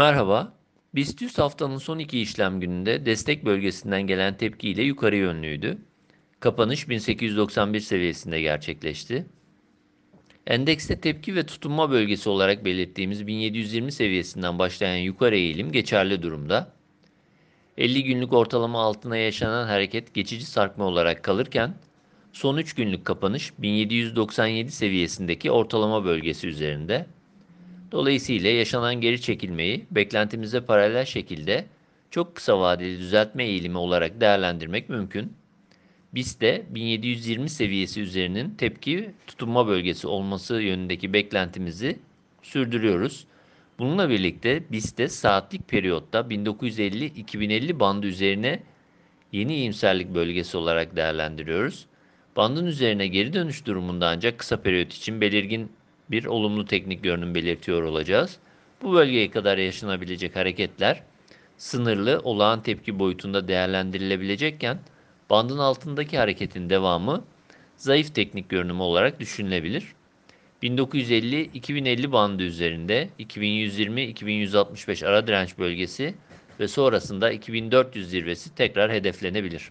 Merhaba. BIST 100 haftanın son iki işlem gününde destek bölgesinden gelen tepkiyle yukarı yönlüydü. Kapanış 1891 seviyesinde gerçekleşti. Endekste tepki ve tutunma bölgesi olarak belirttiğimiz 1720 seviyesinden başlayan yukarı eğilim geçerli durumda. 50 günlük ortalama altına yaşanan hareket geçici sarkma olarak kalırken son 3 günlük kapanış 1797 seviyesindeki ortalama bölgesi üzerinde. Dolayısıyla yaşanan geri çekilmeyi beklentimize paralel şekilde çok kısa vadeli düzeltme eğilimi olarak değerlendirmek mümkün. Biz de 1720 seviyesi üzerinin tepki tutunma bölgesi olması yönündeki beklentimizi sürdürüyoruz. Bununla birlikte biz de saatlik periyotta 1950-2050 bandı üzerine yeni iyimserlik bölgesi olarak değerlendiriyoruz. Bandın üzerine geri dönüş durumunda ancak kısa periyot için belirgin bir olumlu teknik görünüm belirtiyor olacağız. Bu bölgeye kadar yaşanabilecek hareketler sınırlı olağan tepki boyutunda değerlendirilebilecekken bandın altındaki hareketin devamı zayıf teknik görünümü olarak düşünülebilir. 1950-2050 bandı üzerinde 2120-2165 ara direnç bölgesi ve sonrasında 2400 zirvesi tekrar hedeflenebilir.